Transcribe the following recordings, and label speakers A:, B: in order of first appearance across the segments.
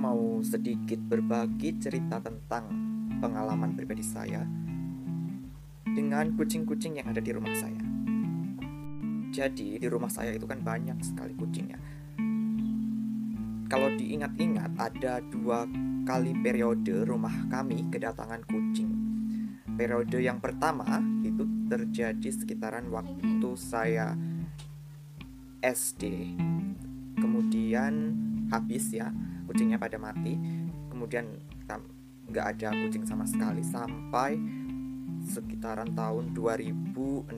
A: mau sedikit berbagi cerita tentang pengalaman pribadi saya dengan kucing-kucing yang ada di rumah saya. Jadi, di rumah saya itu kan banyak sekali kucingnya. Kalau diingat-ingat, ada dua kali periode rumah kami kedatangan kucing. Periode yang pertama itu terjadi sekitaran waktu saya SD. Kemudian habis ya kucingnya pada mati. Kemudian nggak ada kucing sama sekali sampai sekitaran tahun 2016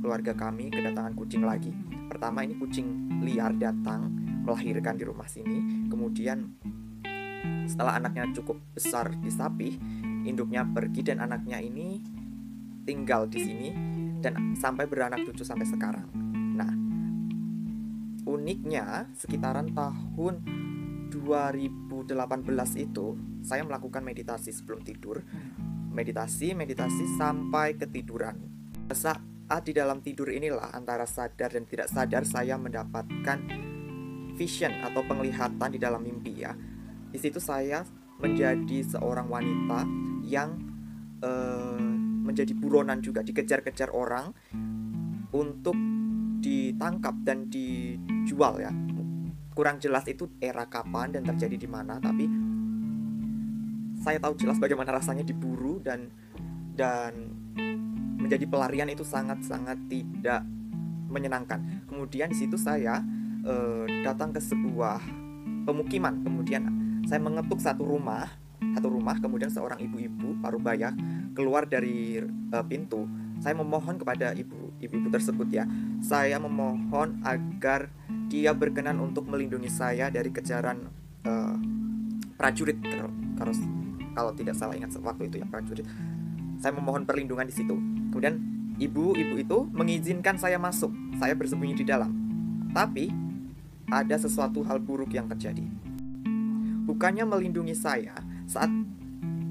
A: keluarga kami kedatangan kucing lagi. Pertama ini kucing liar datang melahirkan di rumah sini. Kemudian setelah anaknya cukup besar di sapi induknya pergi dan anaknya ini tinggal di sini dan sampai beranak cucu sampai sekarang uniknya sekitaran tahun 2018 itu saya melakukan meditasi sebelum tidur. Meditasi meditasi sampai ketiduran. Saat di dalam tidur inilah antara sadar dan tidak sadar saya mendapatkan vision atau penglihatan di dalam mimpi ya. Di situ saya menjadi seorang wanita yang uh, menjadi buronan juga dikejar-kejar orang untuk ditangkap dan dijual ya kurang jelas itu era kapan dan terjadi di mana tapi saya tahu jelas bagaimana rasanya diburu dan dan menjadi pelarian itu sangat-sangat tidak menyenangkan. Kemudian di situ saya uh, datang ke sebuah pemukiman. Kemudian saya mengetuk satu rumah, satu rumah. Kemudian seorang ibu-ibu parubaya keluar dari uh, pintu. Saya memohon kepada ibu ibu-ibu tersebut ya. Saya memohon agar dia berkenan untuk melindungi saya dari kejaran uh, prajurit kalau kalau tidak salah ingat waktu itu ya prajurit. Saya memohon perlindungan di situ. Kemudian ibu-ibu itu mengizinkan saya masuk. Saya bersembunyi di dalam. Tapi ada sesuatu hal buruk yang terjadi. Bukannya melindungi saya saat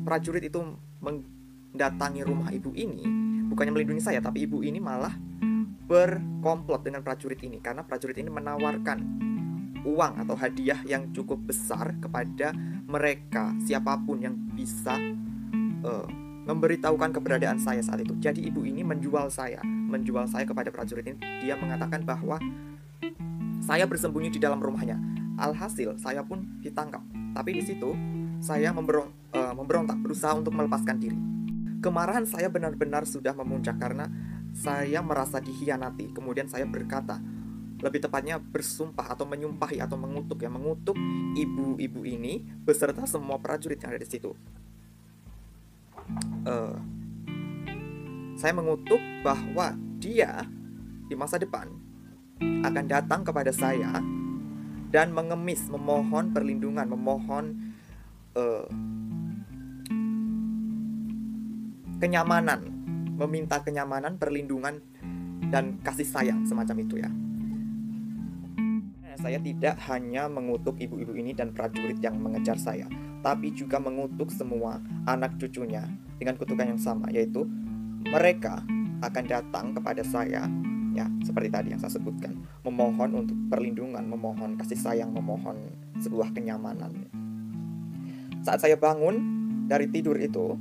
A: prajurit itu mendatangi rumah ibu ini bukannya melindungi saya tapi ibu ini malah berkomplot dengan prajurit ini karena prajurit ini menawarkan uang atau hadiah yang cukup besar kepada mereka siapa pun yang bisa uh, memberitahukan keberadaan saya saat itu. Jadi ibu ini menjual saya, menjual saya kepada prajurit ini. Dia mengatakan bahwa saya bersembunyi di dalam rumahnya. Alhasil saya pun ditangkap. Tapi di situ saya memberong, uh, memberontak, berusaha untuk melepaskan diri. Kemarahan saya benar-benar sudah memuncak karena saya merasa dikhianati. Kemudian saya berkata, lebih tepatnya bersumpah atau menyumpahi atau mengutuk ya, mengutuk ibu-ibu ini beserta semua prajurit yang ada di situ. Uh, saya mengutuk bahwa dia di masa depan akan datang kepada saya dan mengemis, memohon perlindungan, memohon uh, kenyamanan meminta kenyamanan, perlindungan, dan kasih sayang semacam itu ya. Saya tidak hanya mengutuk ibu-ibu ini dan prajurit yang mengejar saya, tapi juga mengutuk semua anak cucunya dengan kutukan yang sama, yaitu mereka akan datang kepada saya, ya seperti tadi yang saya sebutkan, memohon untuk perlindungan, memohon kasih sayang, memohon sebuah kenyamanan. Saat saya bangun dari tidur itu,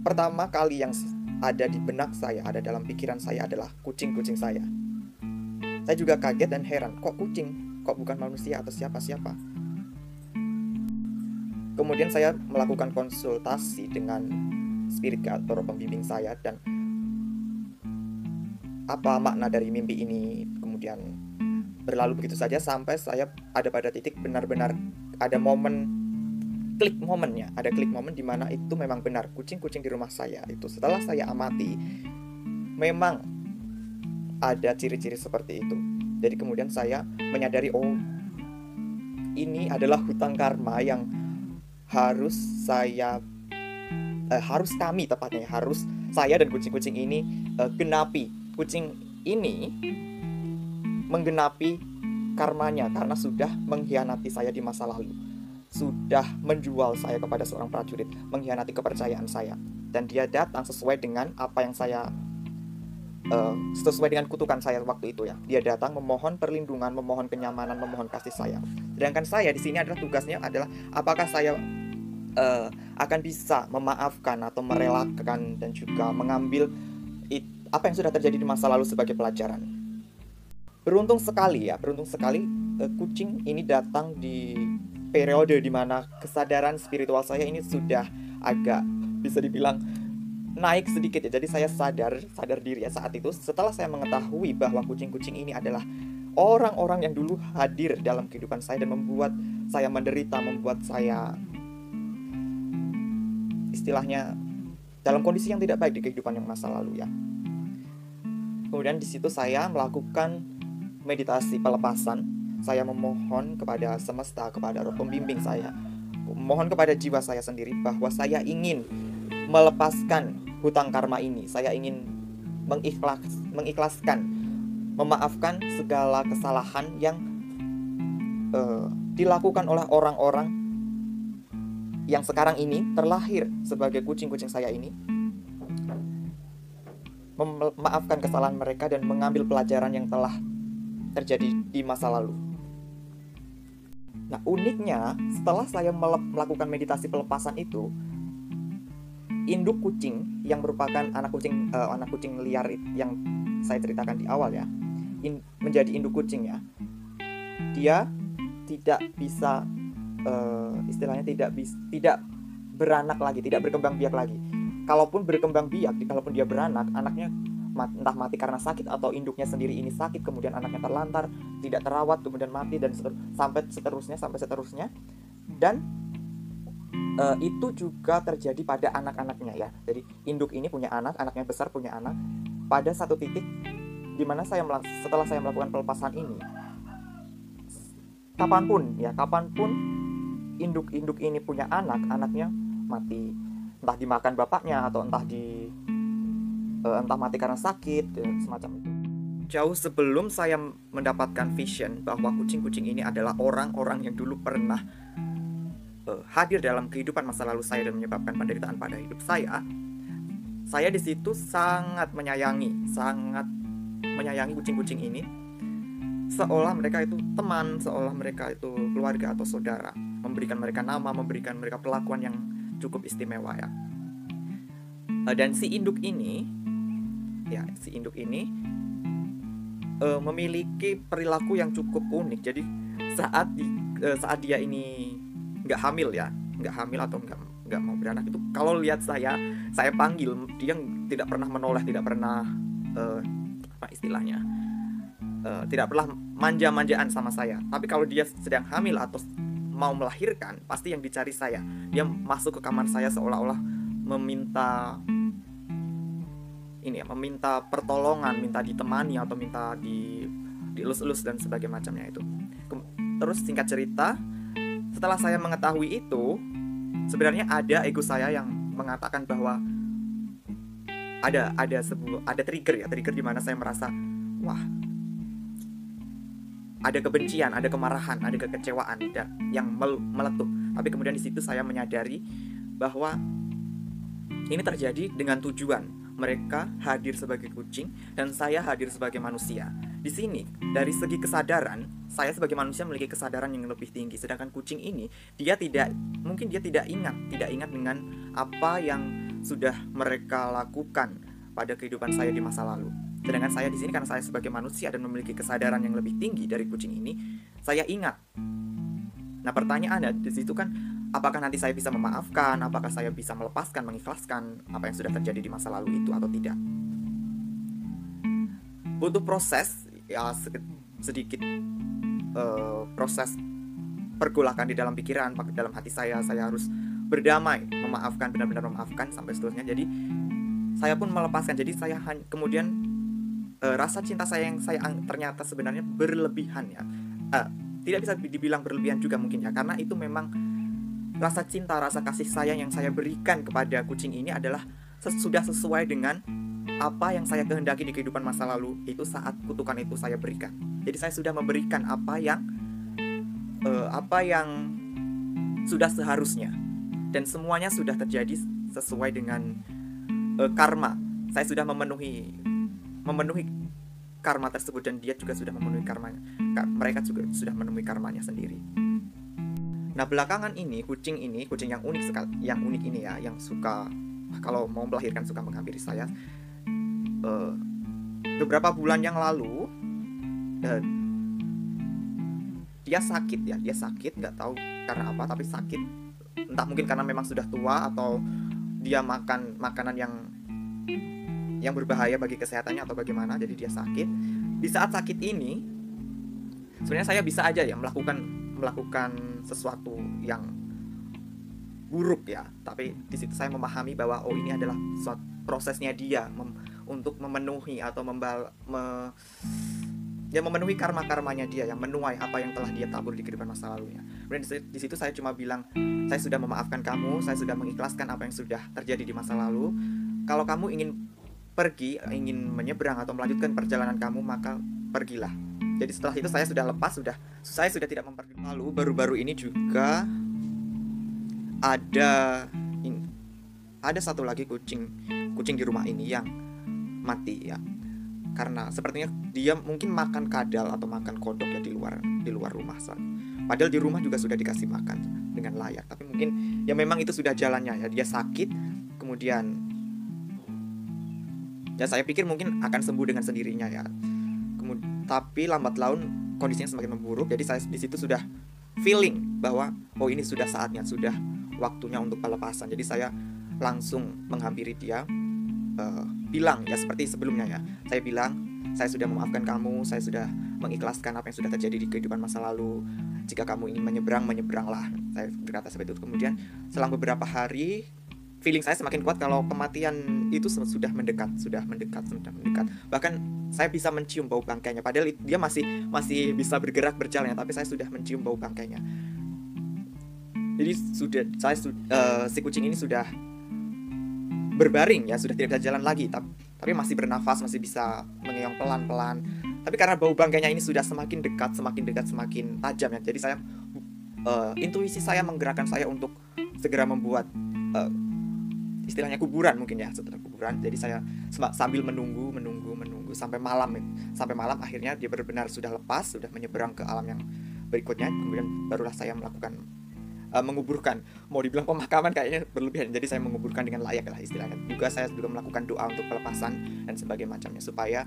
A: pertama kali yang ada di benak saya, ada dalam pikiran saya adalah kucing-kucing saya. Saya juga kaget dan heran, kok kucing? Kok bukan manusia atau siapa-siapa? Kemudian saya melakukan konsultasi dengan spirit atau pembimbing saya dan apa makna dari mimpi ini kemudian berlalu begitu saja sampai saya ada pada titik benar-benar ada momen klik momennya. Ada klik momen di mana itu memang benar. Kucing-kucing di rumah saya itu. Setelah saya amati memang ada ciri-ciri seperti itu. Jadi kemudian saya menyadari oh ini adalah hutang karma yang harus saya eh, harus kami tepatnya harus saya dan kucing-kucing ini eh, genapi. Kucing ini menggenapi karmanya karena sudah mengkhianati saya di masa lalu sudah menjual saya kepada seorang prajurit, mengkhianati kepercayaan saya. Dan dia datang sesuai dengan apa yang saya uh, sesuai dengan kutukan saya waktu itu ya. Dia datang memohon perlindungan, memohon kenyamanan, memohon kasih sayang. Sedangkan saya di sini adalah tugasnya adalah apakah saya uh, akan bisa memaafkan atau merelakan dan juga mengambil it, apa yang sudah terjadi di masa lalu sebagai pelajaran. Beruntung sekali ya, beruntung sekali uh, kucing ini datang di periode di mana kesadaran spiritual saya ini sudah agak bisa dibilang naik sedikit ya. Jadi saya sadar, sadar diri ya saat itu setelah saya mengetahui bahwa kucing-kucing ini adalah orang-orang yang dulu hadir dalam kehidupan saya dan membuat saya menderita, membuat saya istilahnya dalam kondisi yang tidak baik di kehidupan yang masa lalu ya. Kemudian di situ saya melakukan meditasi pelepasan saya memohon kepada semesta, kepada roh pembimbing saya, mohon kepada jiwa saya sendiri bahwa saya ingin melepaskan hutang karma ini. Saya ingin mengikhlas, mengikhlaskan, memaafkan segala kesalahan yang uh, dilakukan oleh orang-orang yang sekarang ini terlahir sebagai kucing-kucing saya ini memaafkan kesalahan mereka dan mengambil pelajaran yang telah terjadi di masa lalu. Nah, uniknya setelah saya melakukan meditasi pelepasan itu, induk kucing yang merupakan anak kucing uh, anak kucing liar yang saya ceritakan di awal ya, in, menjadi induk kucing ya. Dia tidak bisa uh, istilahnya tidak bis, tidak beranak lagi, tidak berkembang biak lagi. Kalaupun berkembang biak, kalaupun dia beranak, anaknya entah mati karena sakit atau induknya sendiri ini sakit kemudian anaknya terlantar tidak terawat kemudian mati dan seter sampai seterusnya sampai seterusnya. Dan uh, itu juga terjadi pada anak-anaknya ya. Jadi induk ini punya anak anaknya besar punya anak pada satu titik di mana saya setelah saya melakukan pelepasan ini kapan pun ya kapan pun induk-induk ini punya anak anaknya mati. Entah dimakan bapaknya atau entah di entah mati karena sakit ya, semacam itu. Jauh sebelum saya mendapatkan vision bahwa kucing-kucing ini adalah orang-orang yang dulu pernah uh, hadir dalam kehidupan masa lalu saya dan menyebabkan penderitaan pada hidup saya saya di situ sangat menyayangi sangat menyayangi kucing-kucing ini. Seolah mereka itu teman seolah mereka itu keluarga atau saudara. Memberikan mereka nama memberikan mereka perlakuan yang cukup istimewa ya. Uh, dan si induk ini ya si induk ini uh, memiliki perilaku yang cukup unik. Jadi saat di, uh, saat dia ini nggak hamil ya, nggak hamil atau nggak nggak mau beranak itu, kalau lihat saya, saya panggil dia tidak pernah menoleh, tidak pernah uh, apa istilahnya, uh, tidak pernah manja-manjaan sama saya. Tapi kalau dia sedang hamil atau mau melahirkan, pasti yang dicari saya. Dia masuk ke kamar saya seolah-olah meminta ini ya meminta pertolongan minta ditemani atau minta di dielus-elus dan sebagainya macamnya itu terus singkat cerita setelah saya mengetahui itu sebenarnya ada ego saya yang mengatakan bahwa ada ada sebuah ada trigger ya trigger di mana saya merasa wah ada kebencian ada kemarahan ada kekecewaan dan yang meletup. Tapi kemudian di situ saya menyadari bahwa ini terjadi dengan tujuan mereka hadir sebagai kucing dan saya hadir sebagai manusia. Di sini, dari segi kesadaran, saya sebagai manusia memiliki kesadaran yang lebih tinggi, sedangkan kucing ini dia tidak mungkin dia tidak ingat, tidak ingat dengan apa yang sudah mereka lakukan pada kehidupan saya di masa lalu. Sedangkan saya di sini karena saya sebagai manusia dan memiliki kesadaran yang lebih tinggi dari kucing ini, saya ingat. Nah, pertanyaannya di situ kan apakah nanti saya bisa memaafkan, apakah saya bisa melepaskan, mengikhlaskan apa yang sudah terjadi di masa lalu itu atau tidak. Butuh proses ya sedikit uh, proses pergolakan di dalam pikiran, dalam hati saya, saya harus berdamai, memaafkan, benar-benar memaafkan sampai seterusnya. Jadi saya pun melepaskan. Jadi saya kemudian uh, rasa cinta saya yang saya ternyata sebenarnya berlebihan ya. Uh, tidak bisa dibilang berlebihan juga mungkin ya, karena itu memang rasa cinta, rasa kasih sayang yang saya berikan kepada kucing ini adalah sudah sesuai dengan apa yang saya kehendaki di kehidupan masa lalu itu saat kutukan itu saya berikan. Jadi saya sudah memberikan apa yang uh, apa yang sudah seharusnya dan semuanya sudah terjadi sesuai dengan uh, karma. Saya sudah memenuhi memenuhi karma tersebut dan dia juga sudah memenuhi karmanya mereka juga sudah menemui karmanya sendiri nah belakangan ini kucing ini kucing yang unik sekali yang unik ini ya yang suka kalau mau melahirkan suka menghampiri saya uh, beberapa bulan yang lalu uh, dia sakit ya dia sakit nggak tahu karena apa tapi sakit entah mungkin karena memang sudah tua atau dia makan makanan yang yang berbahaya bagi kesehatannya atau bagaimana jadi dia sakit. Di saat sakit ini sebenarnya saya bisa aja ya melakukan melakukan sesuatu yang buruk ya. Tapi di situ saya memahami bahwa oh ini adalah suatu prosesnya dia mem, untuk memenuhi atau membal me, ya memenuhi karma karmanya dia yang menuai apa yang telah dia tabur di kehidupan masa lalunya kemudian di situ saya cuma bilang saya sudah memaafkan kamu saya sudah mengikhlaskan apa yang sudah terjadi di masa lalu. Kalau kamu ingin pergi, ingin menyeberang atau melanjutkan perjalanan kamu, maka pergilah. Jadi setelah itu saya sudah lepas, sudah saya sudah tidak mempergi. Lalu baru-baru ini juga ada ini, ada satu lagi kucing kucing di rumah ini yang mati ya. Karena sepertinya dia mungkin makan kadal atau makan kodok ya di luar di luar rumah saat. Padahal di rumah juga sudah dikasih makan dengan layak, tapi mungkin ya memang itu sudah jalannya ya. Dia sakit, kemudian ya saya pikir mungkin akan sembuh dengan sendirinya ya tapi lambat laun kondisinya semakin memburuk jadi saya di situ sudah feeling bahwa oh ini sudah saatnya sudah waktunya untuk pelepasan. Jadi saya langsung menghampiri dia uh, bilang ya seperti sebelumnya ya. Saya bilang saya sudah memaafkan kamu saya sudah mengikhlaskan apa yang sudah terjadi di kehidupan masa lalu. Jika kamu ingin menyeberang menyeberanglah. Saya berkata seperti itu. Kemudian selang beberapa hari feeling saya semakin kuat kalau kematian itu sudah mendekat, sudah mendekat, sudah mendekat. Bahkan saya bisa mencium bau bangkainya. Padahal dia masih masih bisa bergerak berjalan, tapi saya sudah mencium bau bangkainya. Jadi sudah saya uh, si kucing ini sudah berbaring ya, sudah tidak bisa jalan lagi, tapi tapi masih bernafas, masih bisa mengeong pelan-pelan. Tapi karena bau bangkainya ini sudah semakin dekat, semakin dekat, semakin tajam ya. Jadi saya uh, intuisi saya menggerakkan saya untuk segera membuat uh, istilahnya kuburan mungkin ya setelah kuburan. Jadi saya sambil menunggu menunggu menunggu sampai malam sampai malam akhirnya dia benar-benar sudah lepas sudah menyeberang ke alam yang berikutnya. Kemudian barulah saya melakukan uh, menguburkan. Mau dibilang pemakaman kayaknya berlebihan. Jadi saya menguburkan dengan layak lah istilahnya. Juga saya juga melakukan doa untuk pelepasan dan sebagainya macamnya. Supaya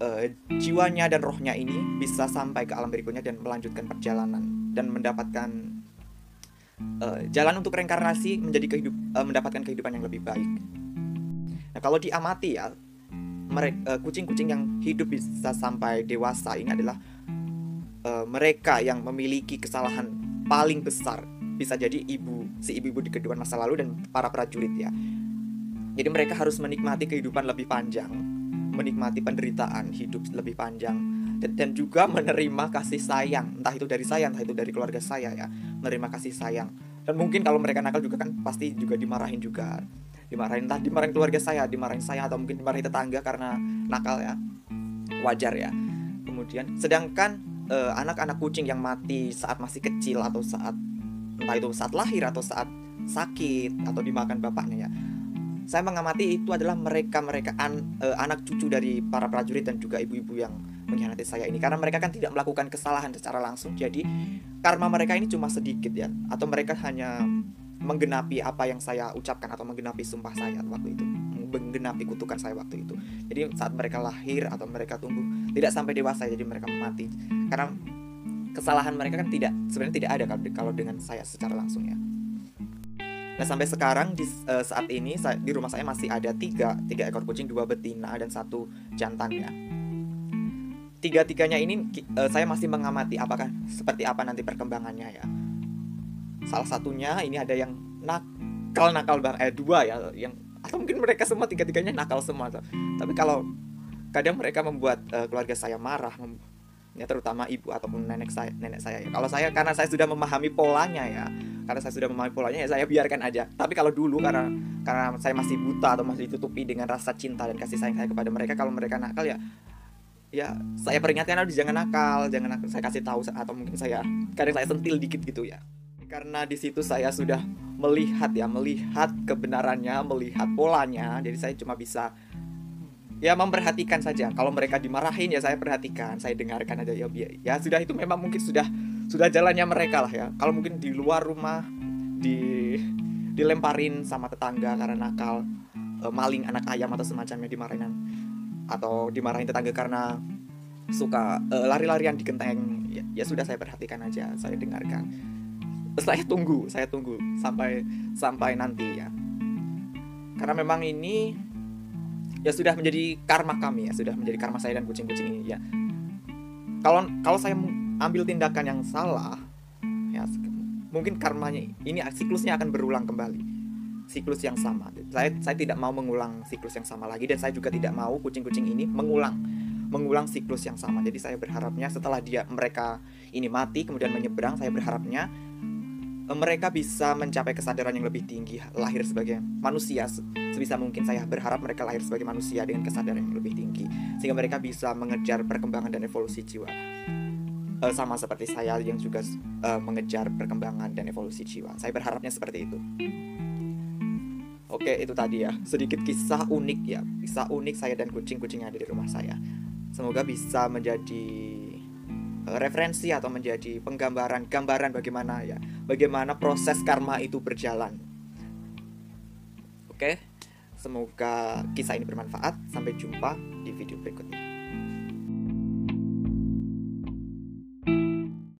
A: uh, jiwanya dan rohnya ini bisa sampai ke alam berikutnya dan melanjutkan perjalanan dan mendapatkan uh, jalan untuk reinkarnasi menjadi kehidup uh, mendapatkan kehidupan yang lebih baik. Nah, kalau diamati ya, mereka uh, kucing-kucing yang hidup bisa sampai dewasa ini adalah uh, mereka yang memiliki kesalahan paling besar. Bisa jadi ibu, si ibu-ibu di kehidupan masa lalu dan para prajurit ya. Jadi mereka harus menikmati kehidupan lebih panjang, menikmati penderitaan hidup lebih panjang dan juga menerima kasih sayang entah itu dari saya entah itu dari keluarga saya ya menerima kasih sayang. Dan mungkin kalau mereka nakal juga kan pasti juga dimarahin juga. Dimarahin entah dimarahin keluarga saya dimarahin saya atau mungkin dimarahin tetangga karena nakal ya. Wajar ya. Kemudian sedangkan eh, anak-anak kucing yang mati saat masih kecil atau saat entah itu saat lahir atau saat sakit atau dimakan bapaknya ya. Saya mengamati itu adalah mereka-mereka an, uh, anak cucu dari para prajurit dan juga ibu-ibu yang mengkhianati saya ini. Karena mereka kan tidak melakukan kesalahan secara langsung. Jadi karma mereka ini cuma sedikit ya. Atau mereka hanya menggenapi apa yang saya ucapkan atau menggenapi sumpah saya waktu itu. Menggenapi kutukan saya waktu itu. Jadi saat mereka lahir atau mereka tumbuh tidak sampai dewasa jadi mereka mati. Karena kesalahan mereka kan tidak sebenarnya tidak ada kalau dengan saya secara langsung ya. Nah sampai sekarang di uh, saat ini saya, di rumah saya masih ada tiga tiga ekor kucing dua betina dan satu jantan ya. Tiga tiganya ini uh, saya masih mengamati apakah seperti apa nanti perkembangannya ya. Salah satunya ini ada yang nakal nakal bang eh dua ya yang atau mungkin mereka semua tiga tiganya nakal semua. Tapi kalau kadang mereka membuat uh, keluarga saya marah ya terutama ibu ataupun nenek saya nenek saya ya. kalau saya karena saya sudah memahami polanya ya karena saya sudah memahami polanya ya saya biarkan aja tapi kalau dulu karena karena saya masih buta atau masih ditutupi dengan rasa cinta dan kasih sayang saya kepada mereka kalau mereka nakal ya ya saya peringatkan harus jangan nakal jangan nakal. Saya kasih tahu atau mungkin saya kadang saya sentil dikit gitu ya. Karena di situ saya sudah melihat ya melihat kebenarannya melihat polanya. Jadi saya cuma bisa ya memperhatikan saja. Kalau mereka dimarahin ya saya perhatikan saya dengarkan aja. Ya ya sudah itu memang mungkin sudah sudah jalannya mereka lah ya. Kalau mungkin di luar rumah di dilemparin sama tetangga karena nakal e, maling anak ayam atau semacamnya dimarahin atau dimarahin tetangga karena suka e, lari-larian di genteng. Ya, ya sudah saya perhatikan aja saya dengarkan. Saya tunggu saya tunggu sampai sampai nanti ya. Karena memang ini ya sudah menjadi karma kami ya. Sudah menjadi karma saya dan kucing-kucing ini ya. Kalau kalau saya ambil tindakan yang salah ya mungkin karmanya ini siklusnya akan berulang kembali siklus yang sama. Saya saya tidak mau mengulang siklus yang sama lagi dan saya juga tidak mau kucing-kucing ini mengulang mengulang siklus yang sama. Jadi saya berharapnya setelah dia mereka ini mati kemudian menyeberang saya berharapnya mereka bisa mencapai kesadaran yang lebih tinggi lahir sebagai manusia. Sebisa mungkin saya berharap mereka lahir sebagai manusia dengan kesadaran yang lebih tinggi sehingga mereka bisa mengejar perkembangan dan evolusi jiwa. Uh, sama seperti saya yang juga uh, mengejar perkembangan dan evolusi jiwa. Saya berharapnya seperti itu Oke, itu tadi ya. Sedikit kisah unik ya. Kisah unik saya dan kucing-kucing yang ada di rumah saya. Semoga bisa menjadi Eh, referensi atau menjadi penggambaran gambaran bagaimana ya bagaimana proses karma itu berjalan. Oke, semoga kisah ini bermanfaat. Sampai jumpa di video berikutnya.